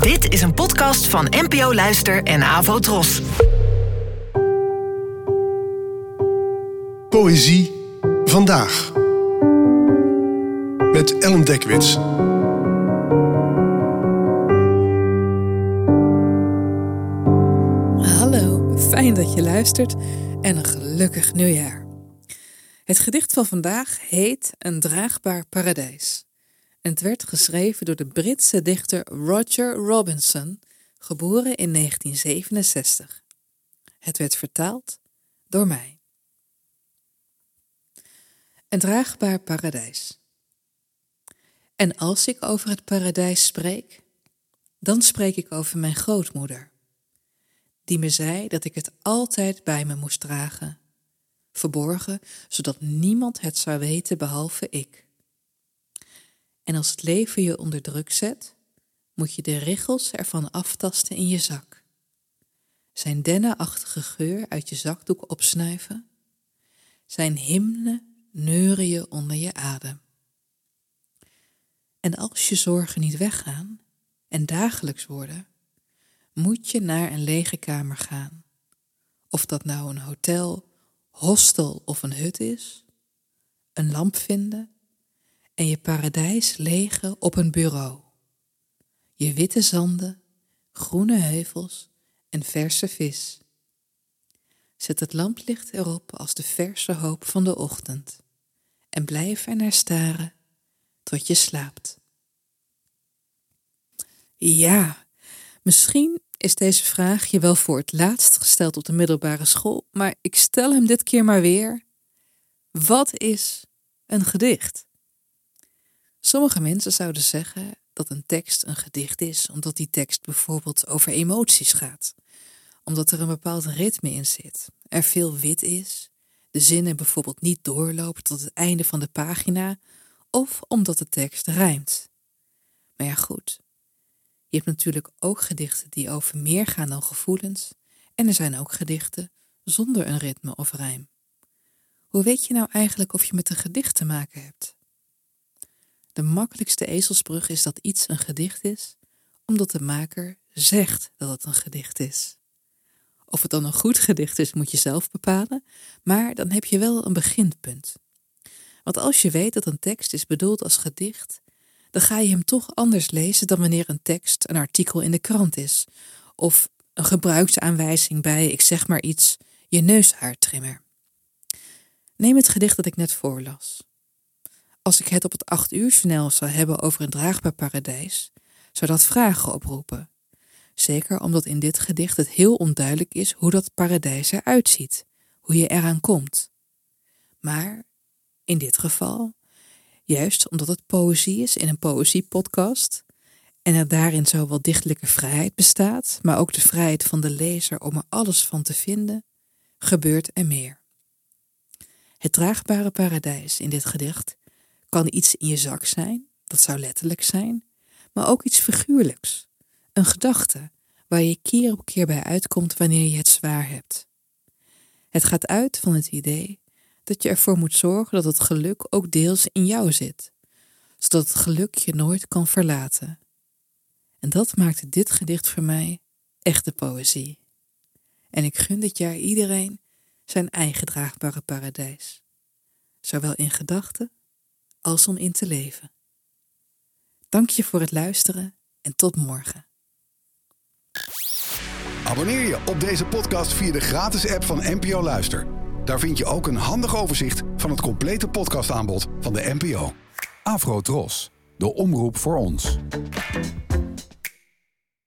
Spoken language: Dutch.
Dit is een podcast van NPO Luister en Avo Tros. Poëzie vandaag. Met Ellen Dekwits. Hallo, fijn dat je luistert en een gelukkig nieuwjaar. Het gedicht van vandaag heet Een draagbaar paradijs. En het werd geschreven door de Britse dichter Roger Robinson, geboren in 1967. Het werd vertaald door mij. Een draagbaar paradijs. En als ik over het paradijs spreek, dan spreek ik over mijn grootmoeder, die me zei dat ik het altijd bij me moest dragen, verborgen, zodat niemand het zou weten behalve ik. En als het leven je onder druk zet, moet je de richels ervan aftasten in je zak. Zijn dennenachtige geur uit je zakdoek opsnuiven. Zijn hymne neuren je onder je adem. En als je zorgen niet weggaan en dagelijks worden, moet je naar een lege kamer gaan. Of dat nou een hotel, hostel of een hut is, een lamp vinden en je paradijs legen op een bureau. Je witte zanden, groene heuvels en verse vis. Zet het lamplicht erop als de verse hoop van de ochtend en blijf er naar staren tot je slaapt. Ja, misschien is deze vraag je wel voor het laatst gesteld op de middelbare school, maar ik stel hem dit keer maar weer. Wat is een gedicht? Sommige mensen zouden zeggen dat een tekst een gedicht is, omdat die tekst bijvoorbeeld over emoties gaat, omdat er een bepaald ritme in zit, er veel wit is, de zinnen bijvoorbeeld niet doorlopen tot het einde van de pagina, of omdat de tekst rijmt. Maar ja, goed. Je hebt natuurlijk ook gedichten die over meer gaan dan gevoelens, en er zijn ook gedichten zonder een ritme of rijm. Hoe weet je nou eigenlijk of je met een gedicht te maken hebt? De makkelijkste ezelsbrug is dat iets een gedicht is, omdat de maker zegt dat het een gedicht is. Of het dan een goed gedicht is, moet je zelf bepalen, maar dan heb je wel een beginpunt. Want als je weet dat een tekst is bedoeld als gedicht, dan ga je hem toch anders lezen dan wanneer een tekst een artikel in de krant is, of een gebruiksaanwijzing bij, ik zeg maar iets, je neushaartrimmer. Neem het gedicht dat ik net voorlas. Als ik het op het acht uur journaal zou hebben over een draagbaar paradijs, zou dat vragen oproepen. Zeker omdat in dit gedicht het heel onduidelijk is hoe dat paradijs eruit ziet, hoe je eraan komt. Maar in dit geval, juist omdat het poëzie is in een poëziepodcast en er daarin zowel dichtelijke vrijheid bestaat, maar ook de vrijheid van de lezer om er alles van te vinden, gebeurt er meer. Het draagbare paradijs in dit gedicht kan iets in je zak zijn, dat zou letterlijk zijn, maar ook iets figuurlijks, een gedachte waar je keer op keer bij uitkomt wanneer je het zwaar hebt. Het gaat uit van het idee dat je ervoor moet zorgen dat het geluk ook deels in jou zit, zodat het geluk je nooit kan verlaten. En dat maakte dit gedicht voor mij echte poëzie. En ik gun dit jaar iedereen zijn eigen draagbare paradijs, zowel in gedachten als om in te leven. Dank je voor het luisteren en tot morgen. Abonneer je op deze podcast via de gratis app van NPO Luister. Daar vind je ook een handig overzicht van het complete podcastaanbod van de NPO. Afro Tros, de omroep voor ons.